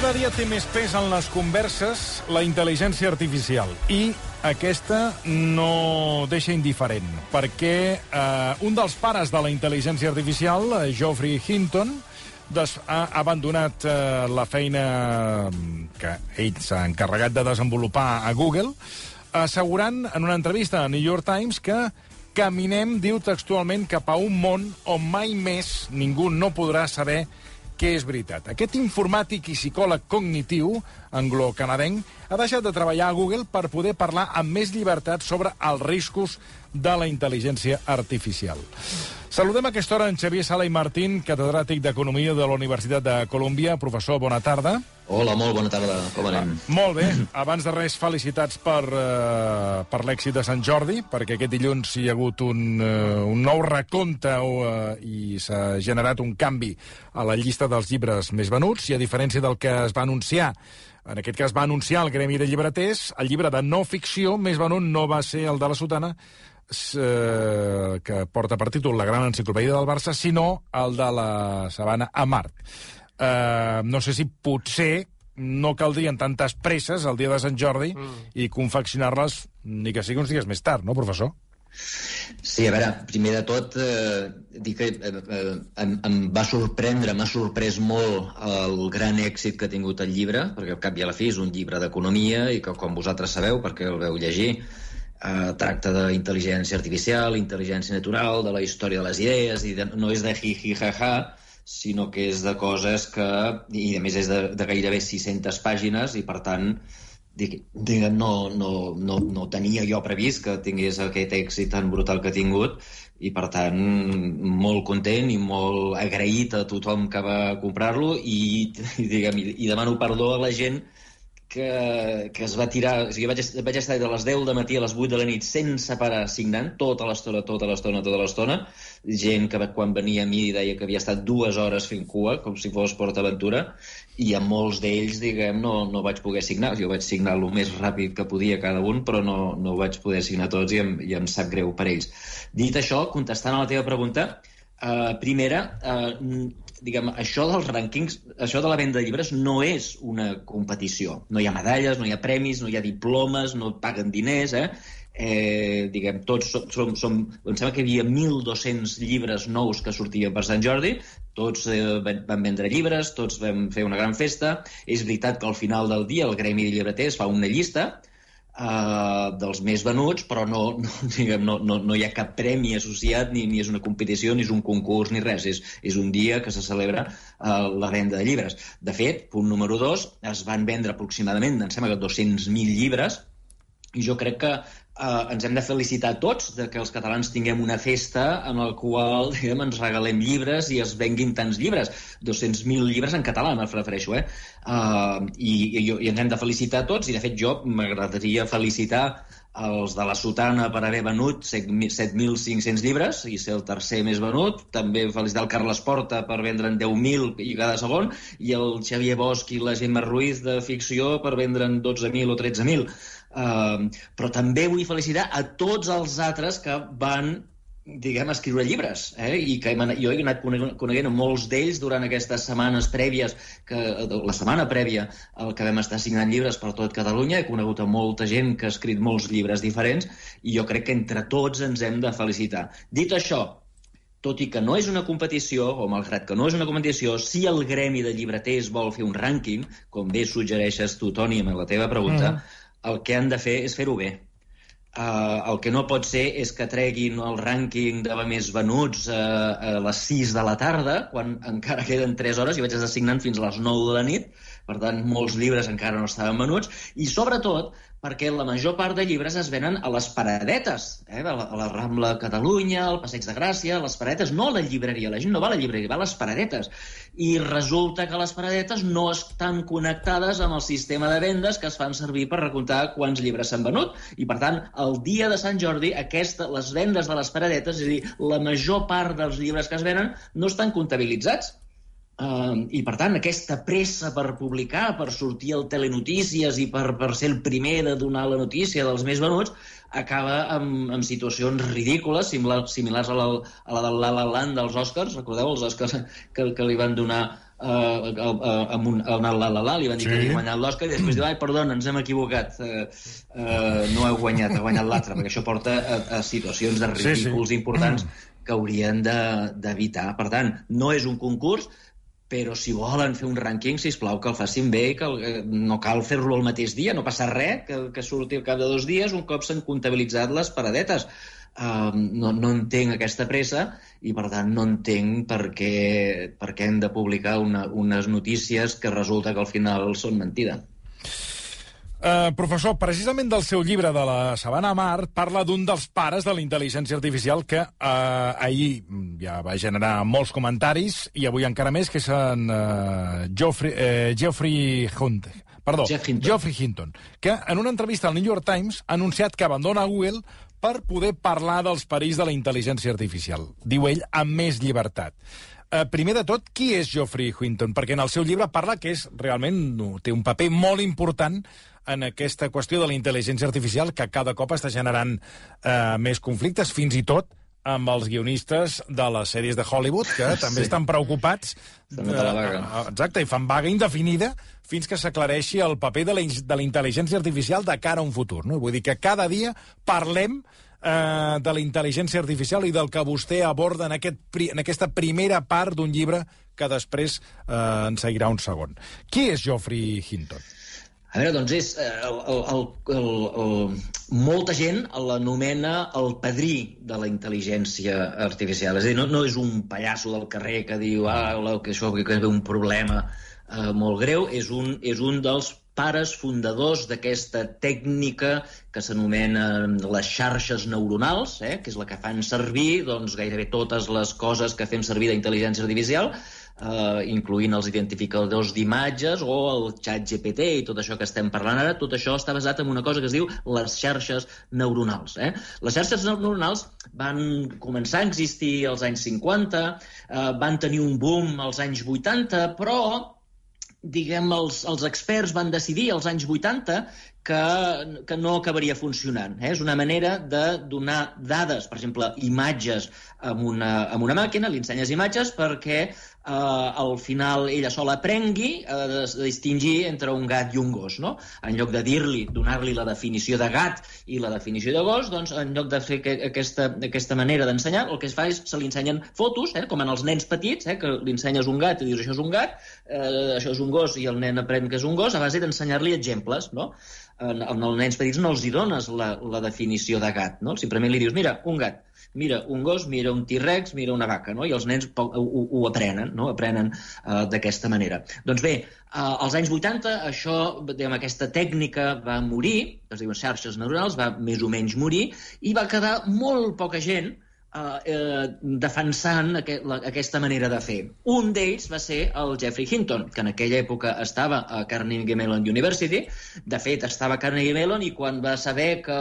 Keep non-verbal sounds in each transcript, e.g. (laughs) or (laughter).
Cada dia té més pes en les converses la intel·ligència artificial. I aquesta no deixa indiferent, perquè eh, un dels pares de la intel·ligència artificial, eh, Geoffrey Hinton, des, ha abandonat eh, la feina que ell s'ha encarregat de desenvolupar a Google, assegurant en una entrevista a New York Times que caminem, diu textualment, cap a un món on mai més ningú no podrà saber què és veritat. Aquest informàtic i psicòleg cognitiu anglo-canadenc ha deixat de treballar a Google per poder parlar amb més llibertat sobre els riscos de la intel·ligència artificial. Saludem a aquesta hora en Xavier Sala i Martín, catedràtic d'Economia de la Universitat de Colòmbia. Professor, bona tarda. Hola, molt bona tarda. Com anem? Ah, molt bé. Abans de res, felicitats per, uh, per l'èxit de Sant Jordi, perquè aquest dilluns hi ha hagut un, uh, un nou recompte uh, i s'ha generat un canvi a la llista dels llibres més venuts, i a diferència del que es va anunciar en aquest cas va anunciar el Gremi de Llibreters, el llibre de no ficció més venut no va ser el de la Sotana, eh, que porta per títol La gran enciclopèdia del Barça, sinó el de la Sabana a Mart. Eh, no sé si potser no caldrien tantes presses el dia de Sant Jordi mm. i confeccionar-les ni que sigui uns dies més tard, no, professor? Sí, a veure, primer de tot, eh, dir que eh, eh, em, em va sorprendre, m'ha sorprès molt el gran èxit que ha tingut el llibre, perquè al cap i a la fi és un llibre d'economia i que, com vosaltres sabeu, perquè el veu llegir, eh, tracta d'intel·ligència artificial, intel·ligència natural, de la història de les idees, i de, no és de hi-hi-ha-ha, sinó que és de coses que... i a més és de, de gairebé 600 pàgines i per tant diguem, no, no, no, no tenia jo previst que tingués aquest èxit tan brutal que ha tingut i per tant molt content i molt agraït a tothom que va comprar-lo i, (laughs) i, diguem, i, i demano perdó a la gent que, que es va tirar... O sigui, vaig, vaig estar de les 10 de matí a les 8 de la nit sense parar signant, tota l'estona, tota l'estona, tota l'estona. Gent que quan venia a mi deia que havia estat dues hores fent cua, com si fos PortAventura, i a molts d'ells, diguem, no, no vaig poder signar. Jo vaig signar el més ràpid que podia cada un, però no, no vaig poder signar tots i em, i em sap greu per ells. Dit això, contestant a la teva pregunta, Uh, primera, uh, diguem, això dels rànquings, això de la venda de llibres no és una competició. No hi ha medalles, no hi ha premis, no hi ha diplomes, no paguen diners, eh? eh diguem, tots som, som, som... Em sembla que hi havia 1.200 llibres nous que sortien per Sant Jordi, tots eh, van vendre llibres, tots vam fer una gran festa. És veritat que al final del dia el Gremi de Llibreters fa una llista, uh, dels més venuts, però no, (laughs) no, diguem, no, no, no hi ha cap premi associat, ni, ni és una competició, ni és un concurs, ni res. És, és un dia que se celebra uh, la venda de llibres. De fet, punt número dos, es van vendre aproximadament, em sembla que 200.000 llibres, i jo crec que eh, ens hem de felicitar tots de que els catalans tinguem una festa en la qual diguem, ens regalem llibres i es venguin tants llibres. 200.000 llibres en català, me refereixo, eh? Uh, i, i, I ens hem de felicitar tots, i de fet jo m'agradaria felicitar els de la Sotana per haver venut 7.500 llibres i ser el tercer més venut. També felicitar el Carles Porta per vendre'n 10.000 i cada segon i el Xavier Bosch i la Gemma Ruiz de ficció per vendre'n 12.000 o 13.000. Uh, però també vull felicitar a tots els altres que van diguem, escriure llibres, eh? i que jo he anat coneguent molts d'ells durant aquestes setmanes prèvies, que, la setmana prèvia al que vam estar signant llibres per tot Catalunya, he conegut a molta gent que ha escrit molts llibres diferents, i jo crec que entre tots ens hem de felicitar. Dit això, tot i que no és una competició, o malgrat que no és una competició, si el gremi de llibreters vol fer un rànquing, com bé suggereixes tu, Toni, amb la teva pregunta, mm el que han de fer és fer-ho bé. Uh, el que no pot ser és que treguin el rànquing de més venuts uh, a les 6 de la tarda, quan encara queden 3 hores, i vaig estar fins a les 9 de la nit, per tant, molts llibres encara no estaven venuts, i sobretot perquè la major part de llibres es venen a les paradetes, eh? a, la, a la Rambla Catalunya, al Passeig de Gràcia, a les paradetes, no a la llibreria, la gent no va a la llibreria, va a les paradetes. I resulta que les paradetes no estan connectades amb el sistema de vendes que es fan servir per recomptar quants llibres s'han venut. I, per tant, el dia de Sant Jordi, aquesta, les vendes de les paradetes, és a dir, la major part dels llibres que es venen, no estan comptabilitzats Uh, I, per tant, aquesta pressa per publicar, per sortir al Telenotícies i per, per ser el primer de donar la notícia dels més venuts, acaba amb, amb situacions ridícules, similars, similars a la, a la del La La Land dels Oscars. Recordeu els Oscars que, que li van donar uh, amb un, el la la la, li van dir sí. que havia guanyat l'Oscar i després diu, ai, perdona, ens hem equivocat, uh, uh, no heu guanyat, ha guanyat l'altre, perquè això porta a, a situacions de ridículs sí, sí. importants que haurien d'evitar. De, per tant, no és un concurs, però si volen fer un rànquing, si plau que el facin bé que el, eh, no cal fer-lo el mateix dia, no passa res, que, que surti al cap de dos dies un cop s'han comptabilitzat les paradetes. Uh, no, no entenc aquesta pressa i, per tant, no entenc per què, per què hem de publicar una, unes notícies que resulta que al final són mentida. Uh, professor, precisament del seu llibre de la Sabana Mar parla d'un dels pares de la intel·ligència artificial que uh, ahir ja va generar molts comentaris i avui encara més, que és en uh, Geoffrey, uh, Geoffrey Hunt. Perdó, Jeff Hinton. Geoffrey Hinton, que en una entrevista al New York Times ha anunciat que abandona Google per poder parlar dels perills de la intel·ligència artificial. Diu ell, amb més llibertat. Uh, primer de tot, qui és Geoffrey Hinton? Perquè en el seu llibre parla que és realment no, té un paper molt important en aquesta qüestió de la intel·ligència artificial que cada cop està generant eh, més conflictes, fins i tot amb els guionistes de les sèries de Hollywood, que (laughs) també sí. estan preocupats. De, la vaga. Eh, exacte, i fan vaga indefinida fins que s'aclareixi el paper de la, de la intel·ligència artificial de cara a un futur. No? Vull dir que cada dia parlem eh, de la intel·ligència artificial i del que vostè aborda en, aquest, en aquesta primera part d'un llibre que després eh, en seguirà un segon. Qui és Geoffrey Hinton? A veure, doncs és... Eh, el, el, el, el, molta gent l'anomena el padrí de la intel·ligència artificial. És a dir, no, no és un pallasso del carrer que diu ah, que això que ve un problema eh, molt greu, és un, és un dels pares fundadors d'aquesta tècnica que s'anomenen les xarxes neuronals, eh, que és la que fan servir doncs, gairebé totes les coses que fem servir d'intel·ligència artificial, eh, incloent els identificadors d'imatges o el xat GPT i tot això que estem parlant ara, tot això està basat en una cosa que es diu les xarxes neuronals. Eh? Les xarxes neuronals van començar a existir als anys 50, eh, van tenir un boom als anys 80, però diguem, els, els experts van decidir als anys 80 que, que no acabaria funcionant. Eh? És una manera de donar dades, per exemple, imatges amb una, amb una màquina, li ensenyes imatges perquè eh, al final ella sola aprengui a eh, distingir entre un gat i un gos. No? En lloc de dir-li, donar-li la definició de gat i la definició de gos, doncs en lloc de fer que, aquesta, aquesta manera d'ensenyar, el que es fa és se li ensenyen fotos, eh, com en els nens petits, eh, que li ensenyes un gat i dius això és un gat, eh, això és un gos i el nen aprèn que és un gos, a base d'ensenyar-li exemples, no? En, els nens petits no els hi dones la, la definició de gat, no? Simplement li dius, mira, un gat, mira un gos, mira un T-Rex, mira una vaca, no? I els nens ho, ho, ho aprenen, no? Aprenen uh, d'aquesta manera. Doncs bé, uh, als anys 80 això, diguem, aquesta tècnica va morir, es diuen xarxes neuronals, va més o menys morir, i va quedar molt poca gent eh, eh, defensant aquest, la, aquesta manera de fer. Un d'ells va ser el Jeffrey Hinton, que en aquella època estava a Carnegie Mellon University. De fet, estava a Carnegie Mellon i quan va saber que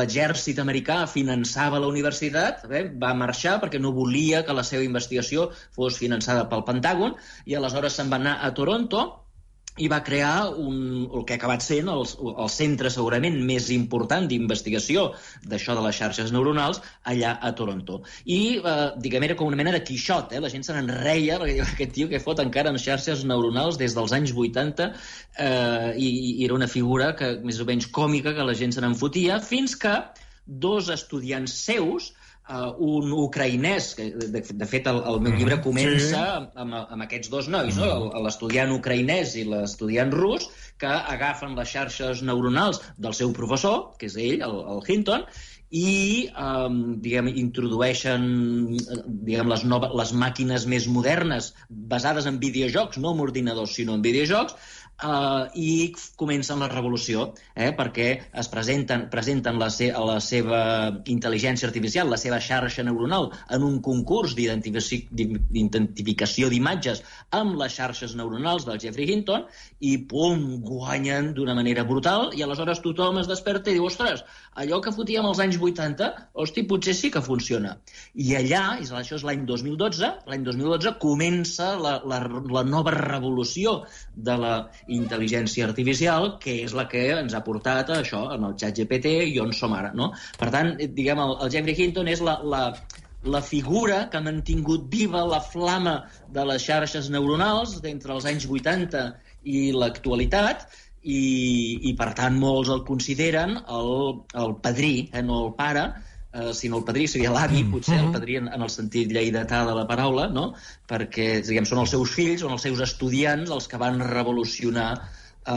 l'exèrcit americà finançava la universitat, bé, va marxar perquè no volia que la seva investigació fos finançada pel Pentàgon i aleshores se'n va anar a Toronto i va crear un, el que ha acabat sent el, el centre segurament més important d'investigació d'això de les xarxes neuronals allà a Toronto. I, eh, diguem, era com una mena de quixot, eh? la gent se n'enreia perquè diu, aquest tio que fot encara en xarxes neuronals des dels anys 80 eh, i, i era una figura que més o menys còmica que la gent se n'enfotia fins que dos estudiants seus uh, un ucraïnès, que de, de fet el, el meu llibre mm-hmm. comença sí. amb, amb aquests dos nois, no? L'estudiant ucraïnès i l'estudiant rus, que agafen les xarxes neuronals del seu professor, que és ell, el, el Hinton, i um, diguem, introdueixen diguem, les, noves, les màquines més modernes basades en videojocs, no en ordinadors, sinó en videojocs, eh, i comencen la revolució, eh, perquè es presenten, presenten la, se la seva intel·ligència artificial, la seva xarxa neuronal, en un concurs d'identificació d'imatges amb les xarxes neuronals del Jeffrey Hinton, i pum, guanyen d'una manera brutal, i aleshores tothom es desperta i diu, ostres, allò que fotíem als anys 80, hosti, potser sí que funciona. I allà, i això és l'any 2012, l'any 2012 comença la, la, la nova revolució de la intel·ligència artificial, que és la que ens ha portat a això, en el xat GPT i on som ara. No? Per tant, diguem, el, el Jeffrey Hinton és la, la, la figura que ha mantingut viva la flama de les xarxes neuronals d'entre els anys 80 i l'actualitat, i, i per tant molts el consideren el, el padrí, eh, no el pare, eh, sinó el padrí, seria l'avi, mm. potser, el padrí en, en el sentit lleidatà de la paraula, no? perquè diguem, són els seus fills, són els seus estudiants els que van revolucionar eh,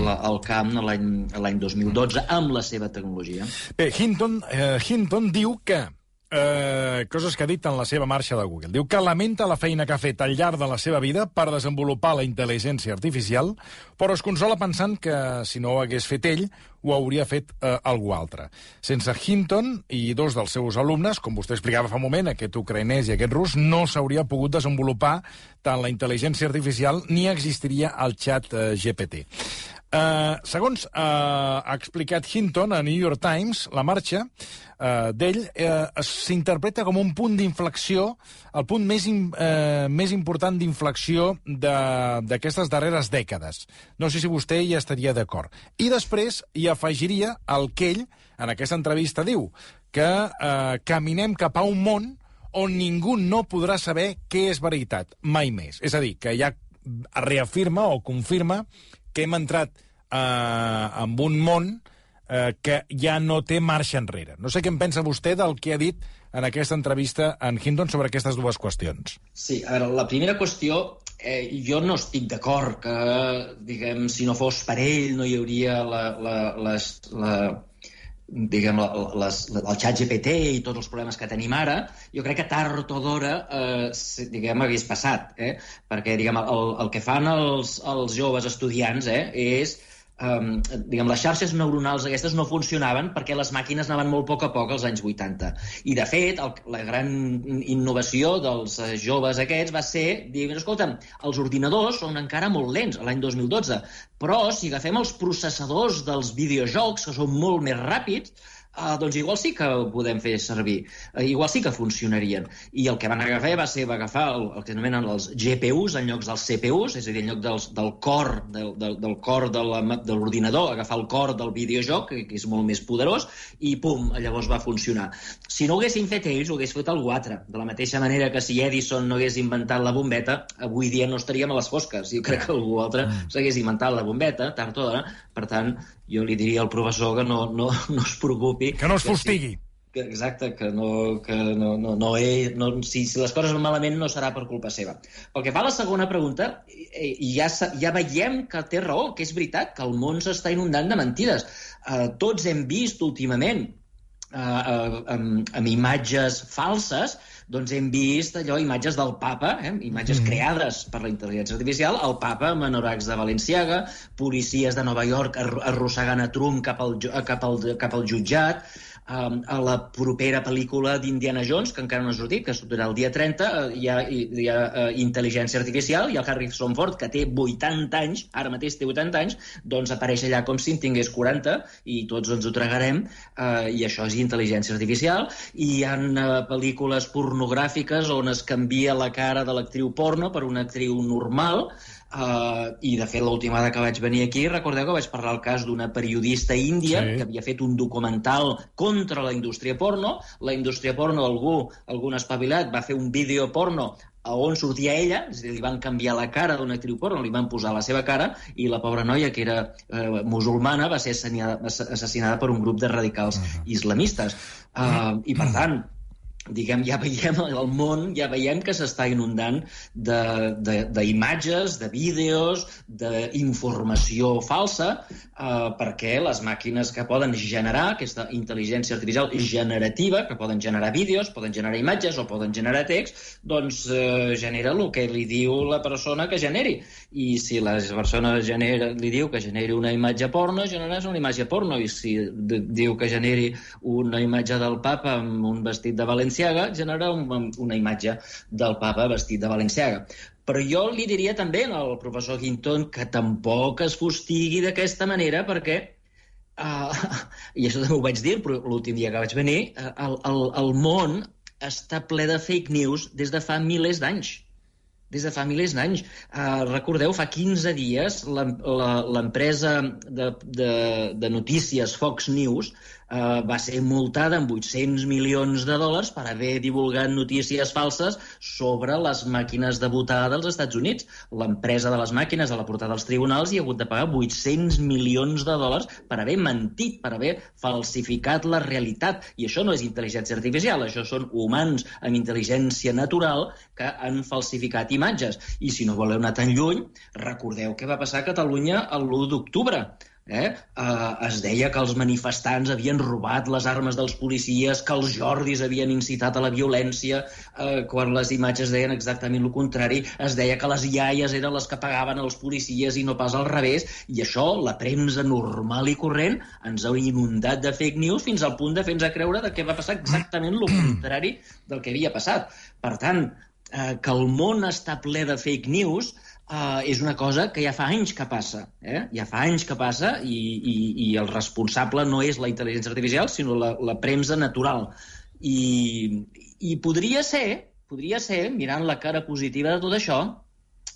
la, el camp l'any 2012 amb la seva tecnologia. Bé, Hinton, eh, Hinton diu que eh, coses que ha dit en la seva marxa de Google. Diu que lamenta la feina que ha fet al llarg de la seva vida per desenvolupar la intel·ligència artificial, però es consola pensant que si no ho hagués fet ell, ho hauria fet eh, algú altre. Sense Hinton i dos dels seus alumnes, com vostè explicava fa un moment, aquest ucraïnès i aquest rus, no s'hauria pogut desenvolupar tant la intel·ligència artificial ni existiria el xat eh, GPT. Uh, segons uh, ha explicat Hinton a New York Times, la marxa uh, d'ell uh, s'interpreta com un punt d'inflexió, el punt més, in, uh, més important d'inflexió d'aquestes darreres dècades. No sé si vostè hi estaria d'acord. I després hi afegiria el que ell, en aquesta entrevista, diu, que uh, caminem cap a un món on ningú no podrà saber què és veritat, mai més. És a dir, que ja reafirma o confirma que hem entrat eh, en un món eh, que ja no té marxa enrere. No sé què en pensa vostè del que ha dit en aquesta entrevista en Hinton sobre aquestes dues qüestions. Sí, a veure, la primera qüestió, eh, jo no estic d'acord que, diguem, si no fos per ell no hi hauria la, la, les, la, diguem, les, el xat GPT i tots els problemes que tenim ara, jo crec que tard o d'hora, eh, diguem, hagués passat, eh? perquè, diguem, el, el que fan els, els joves estudiants eh, és um, diguem, les xarxes neuronals aquestes no funcionaven perquè les màquines anaven molt a poc a poc als anys 80. I, de fet, el, la gran innovació dels uh, joves aquests va ser dir, escolta, els ordinadors són encara molt lents, l'any 2012, però si agafem els processadors dels videojocs, que són molt més ràpids, uh, doncs igual sí que ho podem fer servir, uh, igual sí que funcionarien. I el que van agafar va ser va agafar el, el que anomenen els GPUs en llocs dels CPUs, és a dir, en lloc dels, del cor del, del, del cor de l'ordinador, agafar el cor del videojoc, que, que és molt més poderós, i pum, llavors va funcionar. Si no ho haguessin fet ells, ho hagués fet algú altre. De la mateixa manera que si Edison no hagués inventat la bombeta, avui dia no estaríem a les fosques. Jo crec que algú altre mm. s'hagués inventat la bombeta, tard o d'hora. Per tant, jo li diria al professor que no, no, no es preocupi. Que no es fustigui. Que, exacte, que no, que no, no, no, ell, no si, si les coses van malament no serà per culpa seva. Pel que fa a la segona pregunta, eh, ja, ja veiem que té raó, que és veritat, que el món s'està inundant de mentides. Uh, tots hem vist últimament uh, uh, amb, amb imatges falses doncs hem vist allò, imatges del papa, eh? imatges mm. creades per la intel·ligència artificial, el papa amb anoracs de Valenciaga, policies de Nova York arrossegant a Trump cap al, cap al, cap al jutjat, um, a la propera pel·lícula d'Indiana Jones, que encara no ha sortit, que sortirà el dia 30, uh, hi ha, hi ha uh, intel·ligència artificial, i el Harrison Ford, que té 80 anys, ara mateix té 80 anys, doncs apareix allà com si en tingués 40, i tots ens ho tragarem, uh, i això és intel·ligència artificial, i hi ha uh, pel·lícules pornogràfiques on es canvia la cara de l'actriu porno per una actriu normal, Uh, I, de fet, l'última vegada que vaig venir aquí, recordeu que vaig parlar el cas d'una periodista índia sí. que havia fet un documental contra la indústria porno. La indústria porno, algú, algun espavilat, va fer un vídeo porno a on sortia ella, és a dir, li van canviar la cara d'una actriu porno, li van posar la seva cara, i la pobra noia, que era eh, musulmana, va ser assassinada, assassinada per un grup de radicals uh -huh. islamistes. Uh, I, per tant, diguem, ja veiem el món, ja veiem que s'està inundant d'imatges, de, de, de vídeos, d'informació falsa, eh, perquè les màquines que poden generar, aquesta intel·ligència artificial generativa, que poden generar vídeos, poden generar imatges o poden generar text, doncs eh, genera el que li diu la persona que generi. I si la persona genera, li diu que generi una imatge porno, generaràs una imatge porno. I si diu que generi una imatge del papa amb un vestit de valència Valenciaga genera un, una imatge del papa vestit de Valenciaga. Però jo li diria també al professor Quinton que tampoc es fustigui d'aquesta manera perquè uh, (laughs) i això també ho vaig dir l'últim dia que vaig venir, uh, el, el, el món està ple de fake news des de fa milers d'anys des de fa milers d'anys. Uh, recordeu, fa 15 dies l'empresa de, de, de notícies Fox News eh, va ser multada amb 800 milions de dòlars per haver divulgat notícies falses sobre les màquines de votar dels Estats Units. L'empresa de les màquines a la portada dels tribunals hi ha hagut de pagar 800 milions de dòlars per haver mentit, per haver falsificat la realitat. I això no és intel·ligència artificial, això són humans amb intel·ligència natural que han falsificat imatges. I si no voleu anar tan lluny, recordeu què va passar a Catalunya l'1 d'octubre Eh? Uh, es deia que els manifestants havien robat les armes dels policies, que els Jordis havien incitat a la violència, uh, quan les imatges deien exactament el contrari. Es deia que les iaies eren les que pagaven els policies i no pas al revés, i això, la premsa normal i corrent, ens ha inundat de fake news fins al punt de fer-nos creure que va passar exactament el contrari del que havia passat. Per tant, uh, que el món està ple de fake news uh, és una cosa que ja fa anys que passa. Eh? Ja fa anys que passa i, i, i el responsable no és la intel·ligència artificial, sinó la, la premsa natural. I, I podria ser, podria ser, mirant la cara positiva de tot això,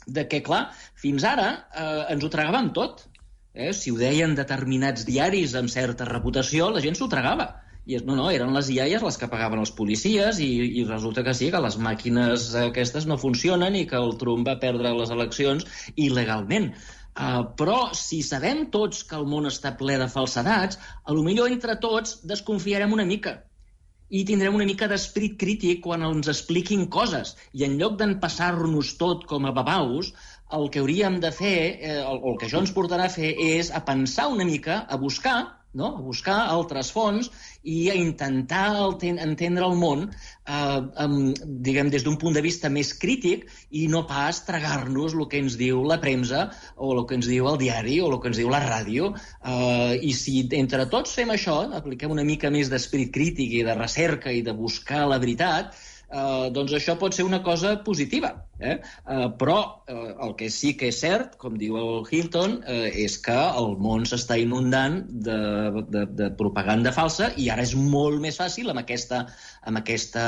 de que, clar, fins ara eh, ens ho tragàvem tot. Eh? Si ho deien determinats diaris amb certa reputació, la gent s'ho tragava. I no, no, eren les iaies les que pagaven els policies i, i resulta que sí, que les màquines aquestes no funcionen i que el Trump va perdre les eleccions il·legalment. Uh, però si sabem tots que el món està ple de falsedats, a lo millor entre tots desconfiarem una mica i tindrem una mica d'esprit crític quan ens expliquin coses. I en lloc d'empassar-nos tot com a babaus, el que hauríem de fer, eh, el, el que això ens portarà a fer, és a pensar una mica, a buscar no? a buscar altres fonts i a intentar entendre el món eh, amb, diguem, des d'un punt de vista més crític i no pas tragar-nos el que ens diu la premsa o el que ens diu el diari o el que ens diu la ràdio. Eh, I si entre tots fem això, apliquem una mica més d'esperit crític i de recerca i de buscar la veritat, eh, doncs això pot ser una cosa positiva. Eh? Eh, però eh, el que sí que és cert, com diu el Hilton, eh, és que el món s'està inundant de, de, de propaganda falsa i ara és molt més fàcil amb, aquesta, amb, aquesta,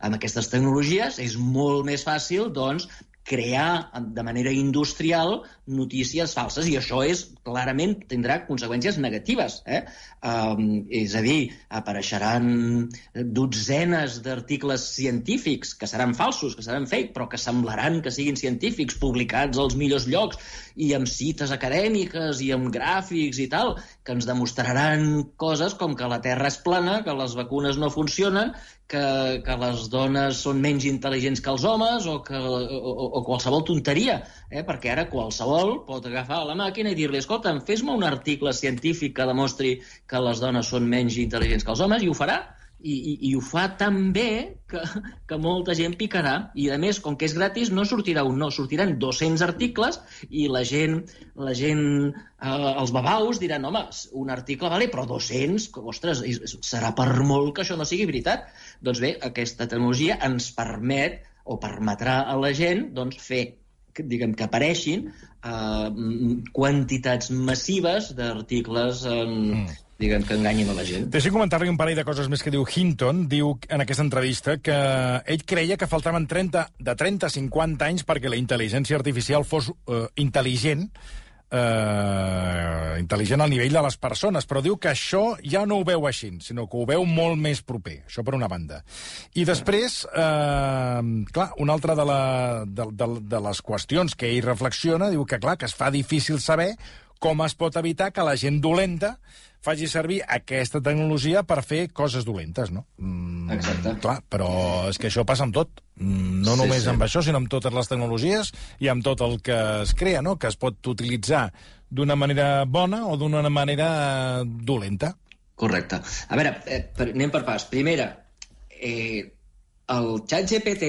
amb aquestes tecnologies, és molt més fàcil doncs, crear de manera industrial notícies falses i això és clarament tindrà conseqüències negatives. Eh? Um, és a dir, apareixeran dotzenes d'articles científics que seran falsos, que seran fake, però que semblaran que siguin científics, publicats als millors llocs i amb cites acadèmiques i amb gràfics i tal, que ens demostraran coses com que la Terra és plana, que les vacunes no funcionen, que, que les dones són menys intel·ligents que els homes o, que, o, o qualsevol tonteria, eh? perquè ara qualsevol pot agafar la màquina i dir-li escolta, fes-me un article científic que demostri que les dones són menys intel·ligents que els homes, i ho farà, i, i, i ho fa tan bé que, que molta gent picarà i a més, com que és gratis, no sortirà un no, sortiran 200 articles i la gent, la gent eh, els babaus diran, home, un article vale, però 200, que, ostres, serà per molt que això no sigui veritat. Doncs bé, aquesta tecnologia ens permet o permetrà a la gent doncs, fer diguem que apareixin eh, quantitats massives d'articles en, mm diguem, que enganyin a la gent. Deixi comentar-li un parell de coses més que diu Hinton. Diu en aquesta entrevista que ell creia que faltaven 30, de 30 a 50 anys perquè la intel·ligència artificial fos uh, intel·ligent, eh, intel·ligent al nivell de les persones, però diu que això ja no ho veu així, sinó que ho veu molt més proper, això per una banda. I després, eh, clar, una altra de, la, de, de, de les qüestions que ell reflexiona, diu que, clar, que es fa difícil saber com es pot evitar que la gent dolenta faci servir aquesta tecnologia per fer coses dolentes, no? Mm, Exacte. Clar, però és que això passa amb tot. Mm, no sí, només sí. amb això, sinó amb totes les tecnologies i amb tot el que es crea, no? Que es pot utilitzar d'una manera bona o d'una manera dolenta. Correcte. A veure, eh, anem per pas. Primera, eh, el xat GPT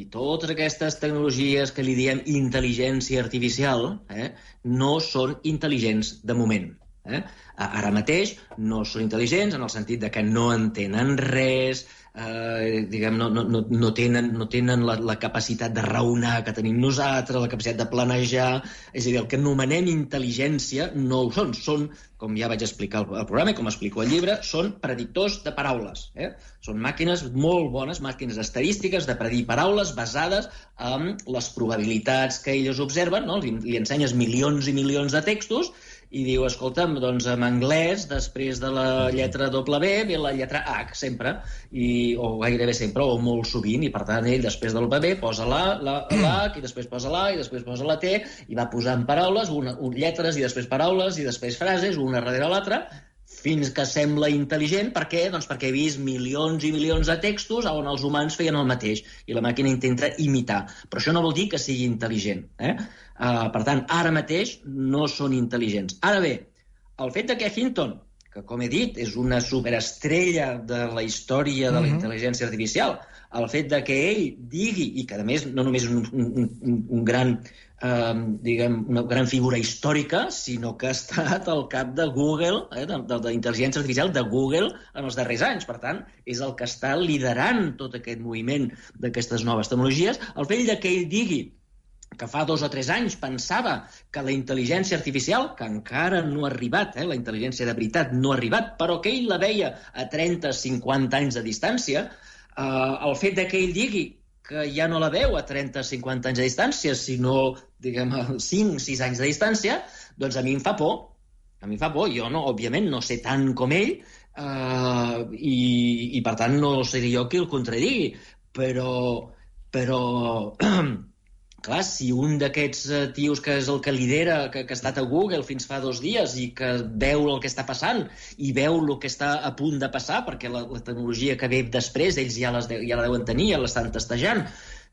i totes aquestes tecnologies que li diem intel·ligència artificial eh, no són intel·ligents de moment. Eh? Ara mateix no són intel·ligents en el sentit de que no entenen res, eh, diguem, no, no, no tenen, no tenen la, la capacitat de raonar que tenim nosaltres, la capacitat de planejar... És a dir, el que anomenem intel·ligència no ho són. Són, com ja vaig explicar al programa i com explico al llibre, són predictors de paraules. Eh? Són màquines molt bones, màquines estadístiques de predir paraules basades en les probabilitats que elles observen. No? Li, li ensenyes milions i milions de textos i diu, escolta'm, doncs en anglès, després de la lletra W, ve la lletra H, sempre, i, o gairebé sempre, o molt sovint, i per tant ell després del W posa la, la, la i després posa la, i després posa la T, i va posant paraules, una, un, lletres, i després paraules, i després frases, una darrere l'altra, fins que sembla intel·ligent. Per què? Doncs perquè he vist milions i milions de textos on els humans feien el mateix i la màquina intenta imitar. Però això no vol dir que sigui intel·ligent. Eh? Uh, per tant, ara mateix no són intel·ligents. Ara bé, el fet de que Hinton, que com he dit és una superestrella de la història de la mm -hmm. intel·ligència artificial, el fet de que ell digui, i que a més no només un, un, un, un gran eh, diguem, una gran figura històrica, sinó que ha estat al cap de Google, eh, de, de, de intel·ligència artificial de Google en els darrers anys. Per tant, és el que està liderant tot aquest moviment d'aquestes noves tecnologies. El fet de que ell digui que fa dos o tres anys pensava que la intel·ligència artificial, que encara no ha arribat, eh, la intel·ligència de veritat no ha arribat, però que ell la veia a 30-50 anys de distància, eh, el fet de que ell digui que ja no la veu a 30-50 anys de distància, sinó, diguem, a 5-6 anys de distància, doncs a mi em fa por. A mi em fa por. Jo, no, òbviament, no sé tant com ell, eh, i, i per tant no seré jo qui el contradigui, però, però (clears throat) clar, si un d'aquests eh, tios que és el que lidera, que, que ha estat a Google fins fa dos dies i que veu el que està passant i veu el que està a punt de passar, perquè la, la tecnologia que ve després ells ja, les de, ja la deuen tenir, ja l'estan testejant,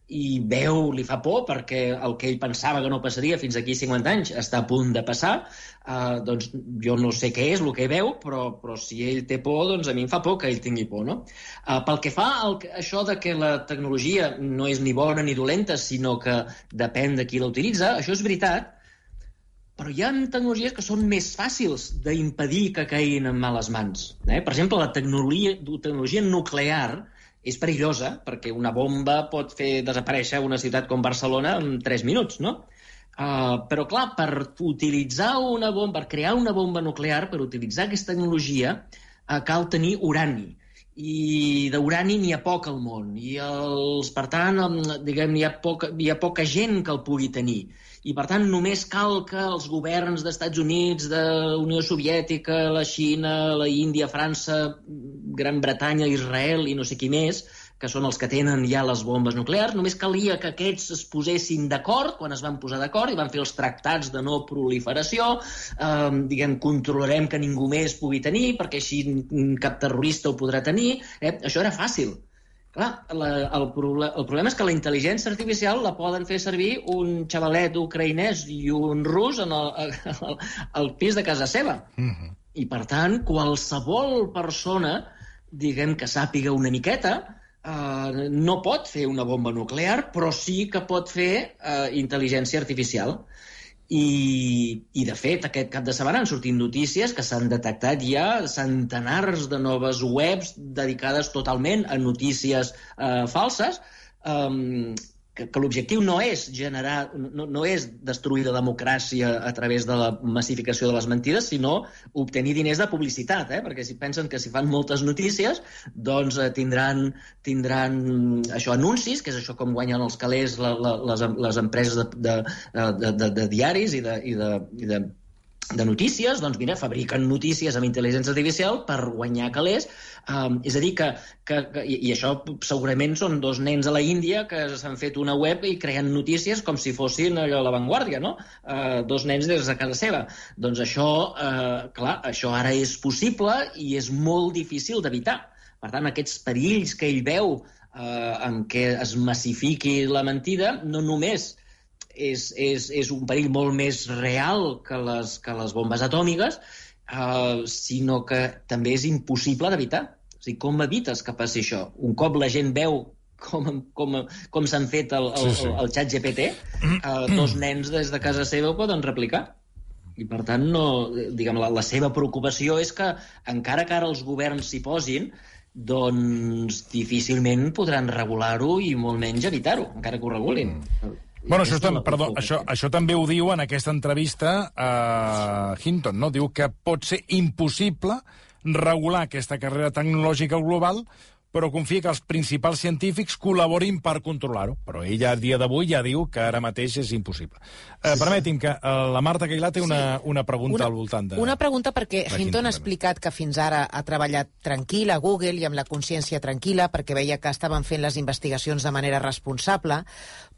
i veu, li fa por perquè el que ell pensava que no passaria fins aquí 50 anys està a punt de passar, eh, doncs jo no sé què és el que veu, però, però si ell té por, doncs a mi em fa por que ell tingui por, no? Eh, pel que fa al, això de que la tecnologia no és ni bona ni dolenta, sinó que depèn de qui la utilitza, això és veritat, però hi ha tecnologies que són més fàcils d'impedir que caiguin en males mans. Eh? Per exemple, la tecnologia, tecnologia nuclear, és perillosa perquè una bomba pot fer desaparèixer una ciutat com Barcelona en 3 minuts, no? Uh, però, clar, per utilitzar una bomba, per crear una bomba nuclear, per utilitzar aquesta tecnologia, uh, cal tenir urani. I d'urani n'hi ha poc al món. I, els, per tant, diguem, hi ha, poca, hi ha poca gent que el pugui tenir i per tant només cal que els governs d'Estats Units, de Unió Soviètica, la Xina, la Índia, França, Gran Bretanya, Israel i no sé qui més, que són els que tenen ja les bombes nuclears, només calia que aquests es posessin d'acord, quan es van posar d'acord i van fer els tractats de no proliferació, eh, diguem, controlarem que ningú més pugui tenir, perquè així cap terrorista ho podrà tenir. Eh? Això era fàcil. Clar, la, el, proble el problema és que la intel·ligència artificial la poden fer servir un xavalet ucraïnès i un rus en el, el, el pis de casa seva. Uh -huh. I, per tant, qualsevol persona, diguem que sàpiga una miqueta, eh, no pot fer una bomba nuclear, però sí que pot fer eh, intel·ligència artificial. I, I, de fet, aquest cap de setmana han sortit notícies que s'han detectat ja centenars de noves webs dedicades totalment a notícies eh, falses, eh, que, que l'objectiu no és generar, no, no és destruir la democràcia a través de la massificació de les mentides, sinó obtenir diners de publicitat, eh? perquè si pensen que si fan moltes notícies, doncs eh, tindran, tindran això anuncis, que és això com guanyen els calés la, la, les, les empreses de, de, de, de, de diaris i de, i de, i de de notícies, doncs mira, fabriquen notícies amb intel·ligència artificial per guanyar calés. Um, és a dir, que, que, que i, això segurament són dos nens a la Índia que s'han fet una web i creen notícies com si fossin allò a l'avantguàrdia, no? Uh, dos nens des de casa seva. Doncs això, uh, clar, això ara és possible i és molt difícil d'evitar. Per tant, aquests perills que ell veu uh, en què es massifiqui la mentida, no només és, és, és un perill molt més real que les, que les bombes atòmiques, eh, sinó que també és impossible d'evitar. O sigui, com evites que passi això? Un cop la gent veu com, com, com s'han fet el, el, sí, sí. el, el xat GPT, eh, dos nens des de casa seva ho poden replicar. I, per tant, no, diguem, la, la seva preocupació és que, encara que ara els governs s'hi posin, doncs difícilment podran regular-ho i molt menys evitar-ho, encara que ho regulin. Mm. Bueno, això, tam, perdó, això, això també ho diu en aquesta entrevista a Hinton, no? Diu que pot ser impossible regular aquesta carrera tecnològica global, però confia que els principals científics col·laborin per controlar-ho. Però ella, a dia d'avui, ja diu que ara mateix és impossible. Eh, permeti'm que eh, la Marta Cailà té una, una pregunta Una- al voltant de... Una pregunta perquè Hinton ha explicat que fins ara ha treballat tranquil a Google i amb la consciència tranquil·la perquè veia que estaven fent les investigacions de manera responsable,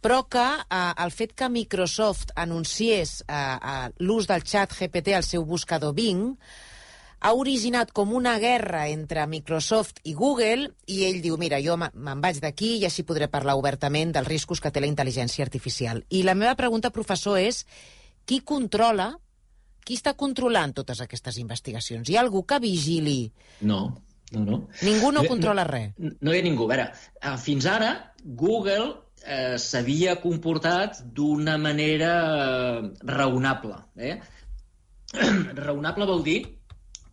però que eh, el fet que Microsoft anunciés eh, eh, l'ús del xat GPT al seu buscador Bing ha originat com una guerra entre Microsoft i Google i ell diu, mira, jo me- me'n vaig d'aquí i així podré parlar obertament dels riscos que té la intel·ligència artificial. I la meva pregunta, professor, és qui controla, qui està controlant totes aquestes investigacions? Hi ha algú que vigili? No, no, no. Ningú no No, controla no, res. No hi ha ningú. A veure, eh, fins ara Google eh, s'havia comportat d'una manera eh, raonable. Eh? (clears throat) raonable vol dir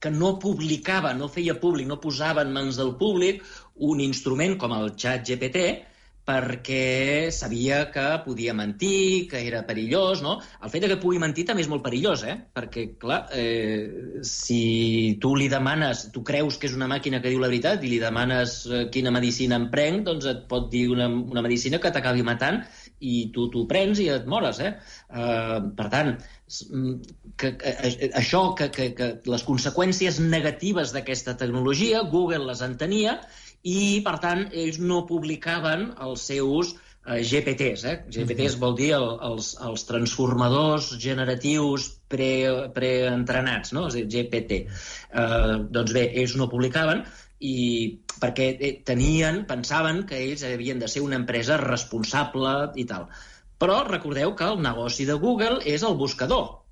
que no publicava, no feia públic, no posava en mans del públic un instrument com el xat GPT perquè sabia que podia mentir, que era perillós, no? El fet que pugui mentir també és molt perillós, eh? Perquè, clar, eh, si tu li demanes, tu creus que és una màquina que diu la veritat i li demanes eh, quina medicina em prenc, doncs et pot dir una, una medicina que t'acabi matant i tu t'ho prens i et mores, eh? Uh, per tant, mm, que, que, això, que, que, que les conseqüències negatives d'aquesta tecnologia, Google les entenia i, per tant, ells no publicaven els seus eh, GPTs. Eh? GPTs vol dir el, els, els transformadors generatius pre, preentrenats, no? És a dir, GPT. Eh, doncs bé, ells no publicaven i perquè eh, tenien, pensaven que ells havien de ser una empresa responsable i tal. Però recordeu que el negoci de Google és el buscador.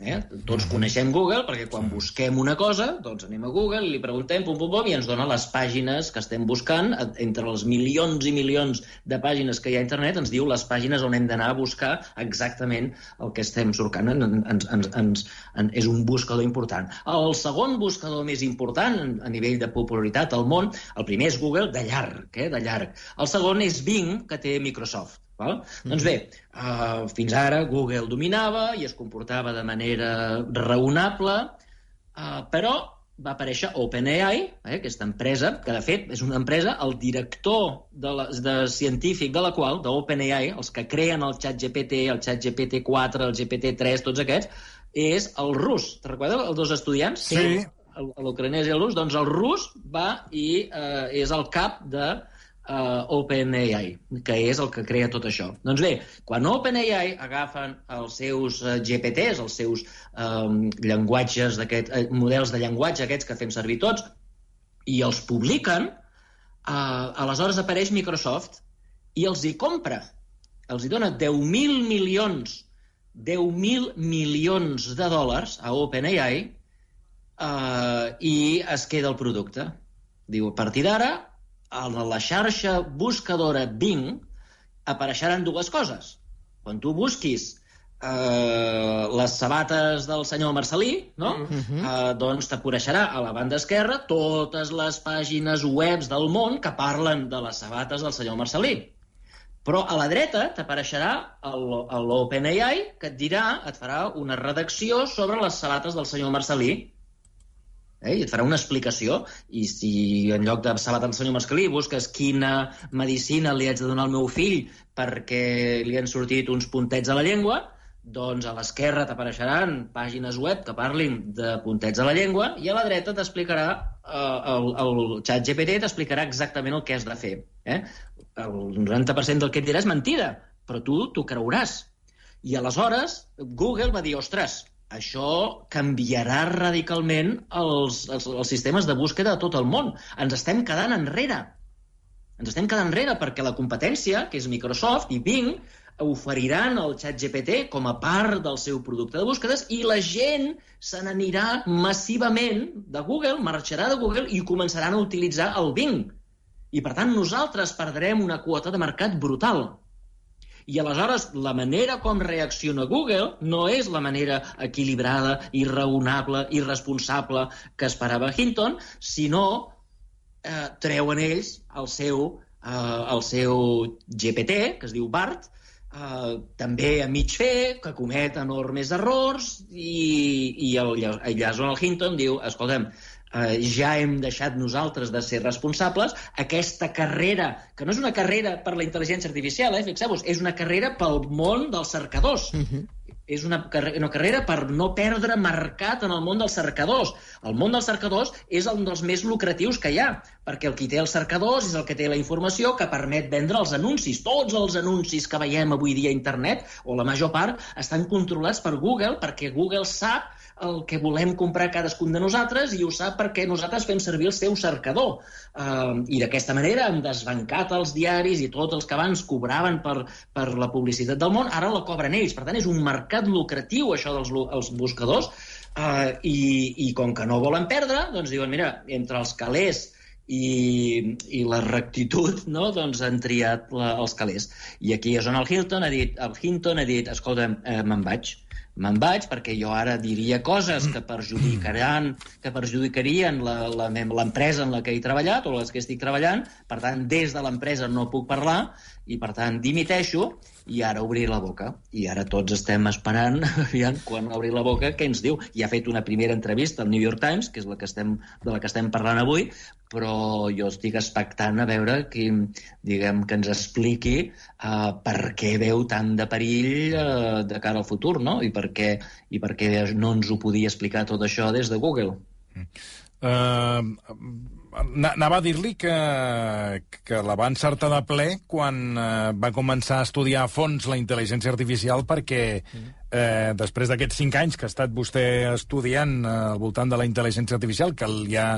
Eh? Tots coneixem Google perquè quan busquem una cosa, doncs anem a Google li preguntem pum, pum, pum, i ens dona les pàgines que estem buscant. Entre els milions i milions de pàgines que hi ha a internet ens diu les pàgines on hem d'anar a buscar exactament el que estem cercant. En- Ens, ens, ens, en, és un buscador important. El segon buscador més important a nivell de popularitat al món, el primer és Google, de llarg, eh? de llarg. El segon és Bing, que té Microsoft. Val? Doncs bé, uh, fins ara Google dominava i es comportava de manera raonable, uh, però va aparèixer OpenAI, eh, aquesta empresa, que de fet és una empresa, el director de, la, de científic de la qual, d'OpenAI, els que creen el xat GPT, el xat GPT-4, el GPT-3, tots aquests, és el rus. Te recordes els dos estudiants? Sí. L'ucranès i el rus. Doncs el rus va i eh, és el cap de uh, OpenAI, que és el que crea tot això. Doncs bé, quan OpenAI agafen els seus uh, GPTs, els seus um, llenguatges d'aquest, uh, models de llenguatge aquests que fem servir tots, i els publiquen, uh, aleshores apareix Microsoft i els hi compra. Els hi dona 10.000 milions 10.000 milions de dòlars a OpenAI uh, i es queda el producte. Diu, a partir d'ara, a la xarxa buscadora Bing apareixeran dues coses. Quan tu busquis eh, les sabates del senyor Marcelí, no? Mhm. eh, doncs t'apareixerà a la banda esquerra totes les pàgines webs del món que parlen de les sabates del senyor Marcelí. Però a la dreta t'apareixerà l'OpenAI que et dirà, et farà una redacció sobre les sabates del senyor Marcelí eh? i et farà una explicació i si en lloc de sabata del senyor Mascalí busques quina medicina li haig de donar al meu fill perquè li han sortit uns puntets a la llengua doncs a l'esquerra t'apareixeran pàgines web que parlin de puntets a la llengua i a la dreta t'explicarà eh, el, el xat GPT t'explicarà exactament el que has de fer eh? el 90% del que et dirà és mentida però tu t'ho creuràs i aleshores Google va dir, ostres, això canviarà radicalment els, els, els sistemes de búsqueda de tot el món. Ens estem quedant enrere. Ens estem quedant enrere perquè la competència, que és Microsoft i Bing, oferiran el xat GPT com a part del seu producte de búsquedes i la gent se n'anirà massivament de Google, marxarà de Google i començaran a utilitzar el Bing. I, per tant, nosaltres perdrem una quota de mercat brutal. I aleshores la manera com reacciona Google no és la manera equilibrada i raonable i responsable que esperava Hinton, sinó eh, treuen ells el seu, eh, el seu GPT, que es diu BART, eh, també a mig fer, que comet enormes errors, i, i el, és on el Hinton diu, escolta'm, ja hem deixat nosaltres de ser responsables, aquesta carrera, que no és una carrera per la intel·ligència artificial, eh, fixeu-vos, és una carrera pel món dels cercadors. Uh -huh és una, carre una carrera per no perdre mercat en el món dels cercadors. El món dels cercadors és un dels més lucratius que hi ha, perquè el qui té els cercadors és el que té la informació que permet vendre els anuncis. Tots els anuncis que veiem avui dia a internet, o la major part, estan controlats per Google, perquè Google sap el que volem comprar cadascun de nosaltres i ho sap perquè nosaltres fem servir el seu cercador. Uh, I d'aquesta manera hem desbancat els diaris i tots els que abans cobraven per, per la publicitat del món, ara la cobren ells. Per tant, és un mercat lucratiu, això dels els buscadors, uh, i, i com que no volen perdre, doncs diuen, mira, entre els calés i, i la rectitud, no? doncs han triat la, els calés. I aquí és on el Hilton ha dit, el Hinton ha dit, escolta, eh, me'n vaig, me'n vaig perquè jo ara diria coses que perjudicaran que perjudicarien l'empresa en la que he treballat o les que estic treballant, per tant, des de l'empresa no puc parlar i, per tant, dimiteixo i ara obrir la boca. I ara tots estem esperant, (laughs) aviam, quan obri la boca, què ens diu. I ha fet una primera entrevista al New York Times, que és la que estem, de la que estem parlant avui, però jo estic expectant a veure qui, diguem, que ens expliqui uh, per què veu tant de perill uh, de cara al futur, no? I per, què, I per què no ens ho podia explicar tot això des de Google. Uh, anava a dir-li que, que la va encertar de ple quan eh, va començar a estudiar a fons la intel·ligència artificial perquè eh, després d'aquests cinc anys que ha estat vostè estudiant eh, al voltant de la intel·ligència artificial, que li ha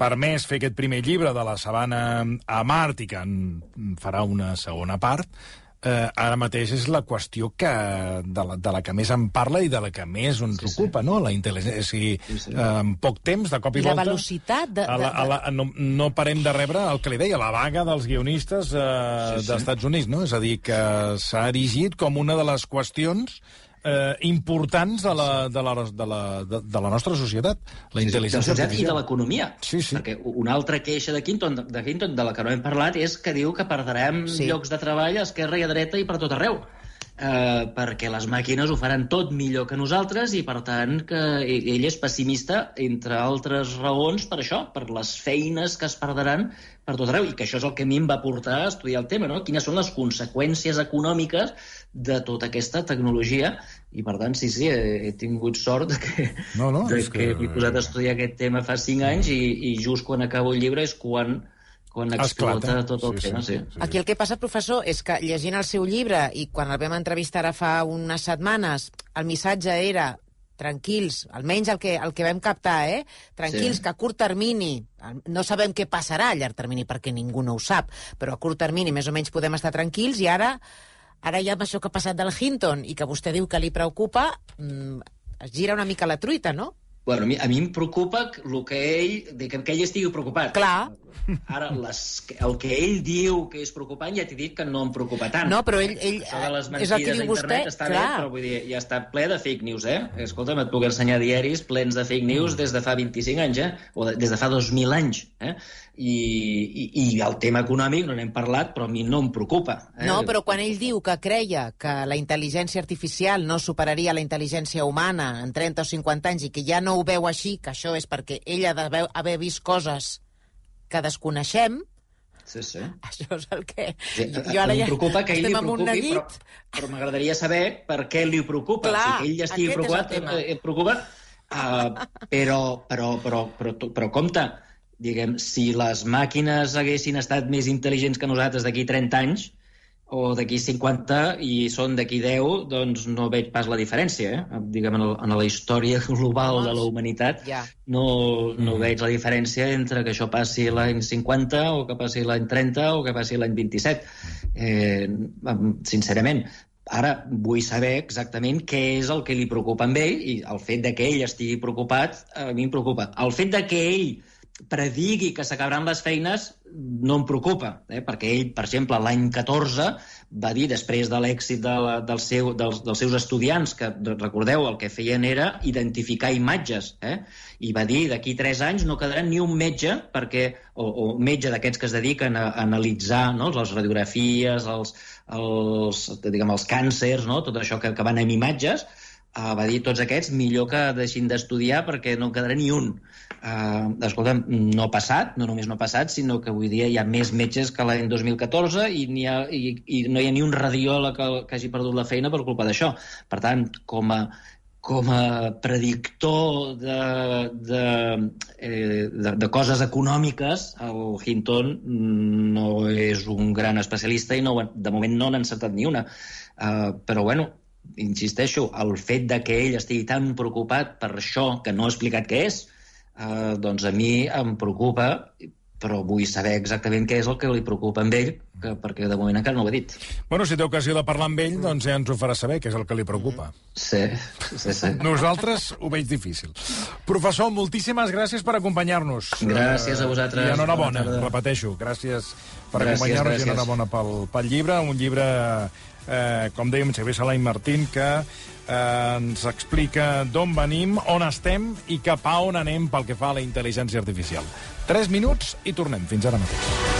permès fer aquest primer llibre de la sabana a Mart i que en farà una segona part, eh, ara mateix és la qüestió que, de, la, de la que més en parla i de la que més ens sí, ocupa, sí. no? La intel·ligència. O sigui, sí, sí. Eh, en poc temps, de cop i, I volta... la velocitat... De, a la, a la, no, no parem de rebre el que li deia, la vaga dels guionistes eh, sí, sí. dels Estats Units, no? És a dir, que s'ha erigit com una de les qüestions eh, importants de la, de, la, de, la, de, de la nostra societat, la sí, intel·ligència artificial. I de l'economia. Sí, sí. Perquè una altra queixa de Hinton, de Hinton, de la que no hem parlat, és que diu que perdrem sí. llocs de treball a esquerra i a dreta i per tot arreu. Eh, perquè les màquines ho faran tot millor que nosaltres i, per tant, que ell és pessimista, entre altres raons, per això, per les feines que es perdran per tot arreu, i que això és el que a mi em va portar a estudiar el tema, no? Quines són les conseqüències econòmiques de tota aquesta tecnologia, i per tant, sí, sí, he, he tingut sort de que, no, no, de que, que m'he posat a estudiar aquest tema fa cinc anys i, i just quan acabo el llibre és quan quan explota Esclata. tot el sí, tema. Sí, sí. Aquí el que passa, professor, és que llegint el seu llibre i quan el vam entrevistar ara fa unes setmanes, el missatge era tranquils, almenys el que, el que vam captar, eh? Tranquils, sí. que a curt termini, no sabem què passarà a llarg termini perquè ningú no ho sap, però a curt termini més o menys podem estar tranquils i ara, ara ja amb això que ha passat del Hinton i que vostè diu que li preocupa, mmm, es gira una mica la truita, no? Bueno, a mi, a mi em preocupa el que ell, que ell estigui preocupat. Clar. Ara, les, el que ell diu que és preocupant, ja t'he dit que no em preocupa tant. No, però ell... ell Això de les mentides és el que diu vostè, està clar. bé, però vull dir, ja està ple de fake news, eh? Escolta'm, et puc ensenyar diaris plens de fake news des de fa 25 anys, eh? O des de fa 2.000 anys, eh? I, i, i el tema econòmic no n'hem parlat, però a mi no em preocupa. Eh? No, però quan ell diu que creia que la intel·ligència artificial no superaria la intel·ligència humana en 30 o 50 anys i que ja no ho veu així, que això és perquè ell ha d'haver vist coses que desconeixem, Sí, sí. Això és el que... Sí, jo ara ja preocupa que ell li preocupi, però, però m'agradaria saber per què li preocupa. Clar, si que ell estigui preocupat, eh, eh, preocupa uh, però, però, però, però, però compte, diguem, si les màquines haguessin estat més intel·ligents que nosaltres d'aquí 30 anys, o d'aquí 50 i són d'aquí 10, doncs no veig pas la diferència. Eh? Diguem, en, el, en la història (laughs) global de la humanitat ja. no, no mm. veig la diferència entre que això passi l'any 50 o que passi l'any 30 o que passi l'any 27. Eh, sincerament, ara vull saber exactament què és el que li preocupa a ell i el fet de que ell estigui preocupat a mi em preocupa. El fet de que ell predigui que s'acabaran les feines no em preocupa, eh? perquè ell, per exemple, l'any 14 va dir, després de l'èxit de del seu, dels, dels seus estudiants, que, recordeu, el que feien era identificar imatges, eh? i va dir, d'aquí tres anys no quedarà ni un metge, perquè, o, o metge d'aquests que es dediquen a, a analitzar no? les radiografies, els, els, diguem, els càncers, no? tot això que, que van amb imatges, uh, va dir tots aquests millor que deixin d'estudiar perquè no en quedarà ni un. Uh, escolta, no ha passat, no només no ha passat, sinó que avui dia hi ha més metges que l'any 2014 i, ha, i, i no hi ha ni un radiòleg que, que hagi perdut la feina per culpa d'això. Per tant, com a, com a predictor de, de, eh, de, de coses econòmiques, el Hinton no és un gran especialista i no, de moment no n'ha encertat ni una. Uh, però, bueno, insisteixo, el fet de que ell estigui tan preocupat per això que no ha explicat què és, eh, doncs a mi em preocupa, però vull saber exactament què és el que li preocupa amb ell, que, perquè de moment encara no ho ha dit. Bueno, si té ocasió de parlar amb ell, doncs ja ens ho farà saber, què és el que li preocupa. Sí, sí, sí. (laughs) Nosaltres ho veig difícil. Professor, moltíssimes gràcies per acompanyar-nos. Gràcies a vosaltres. I enhorabona, repeteixo. Gràcies per acompanyar-nos i enhorabona pel, pel llibre, un llibre eh, com dèiem, Xavier Salai Martín, que eh, ens explica d'on venim, on estem i cap a on anem pel que fa a la intel·ligència artificial. Tres minuts i tornem. Fins ara mateix.